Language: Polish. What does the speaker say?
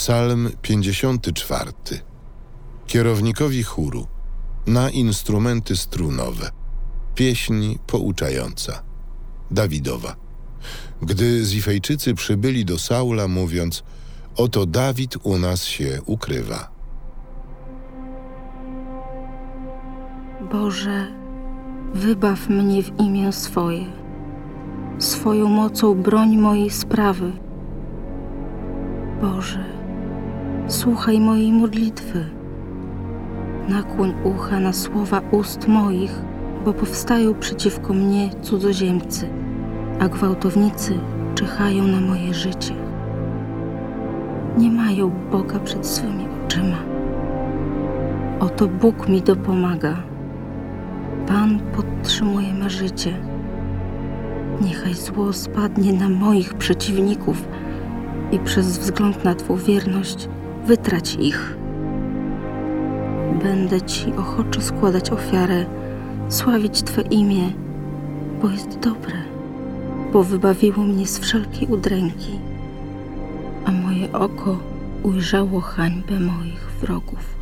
Psalm 54. Kierownikowi chóru na instrumenty strunowe. Pieśń pouczająca. Dawidowa. Gdy Zifejczycy przybyli do Saula, mówiąc: Oto Dawid u nas się ukrywa. Boże, wybaw mnie w imię swoje. Swoją mocą broń mojej sprawy. Boże, słuchaj mojej modlitwy. Nakłoń ucha na słowa ust moich, bo powstają przeciwko mnie cudzoziemcy, a gwałtownicy czyhają na moje życie. Nie mają Boga przed swymi oczyma. Oto Bóg mi dopomaga. Pan podtrzymuje me życie. Niechaj zło spadnie na moich przeciwników i przez wzgląd na Twą wierność wytrać ich. Będę Ci ochoczo składać ofiarę, sławić Twe imię, bo jest dobre, bo wybawiło mnie z wszelkiej udręki, a moje oko ujrzało hańbę moich wrogów.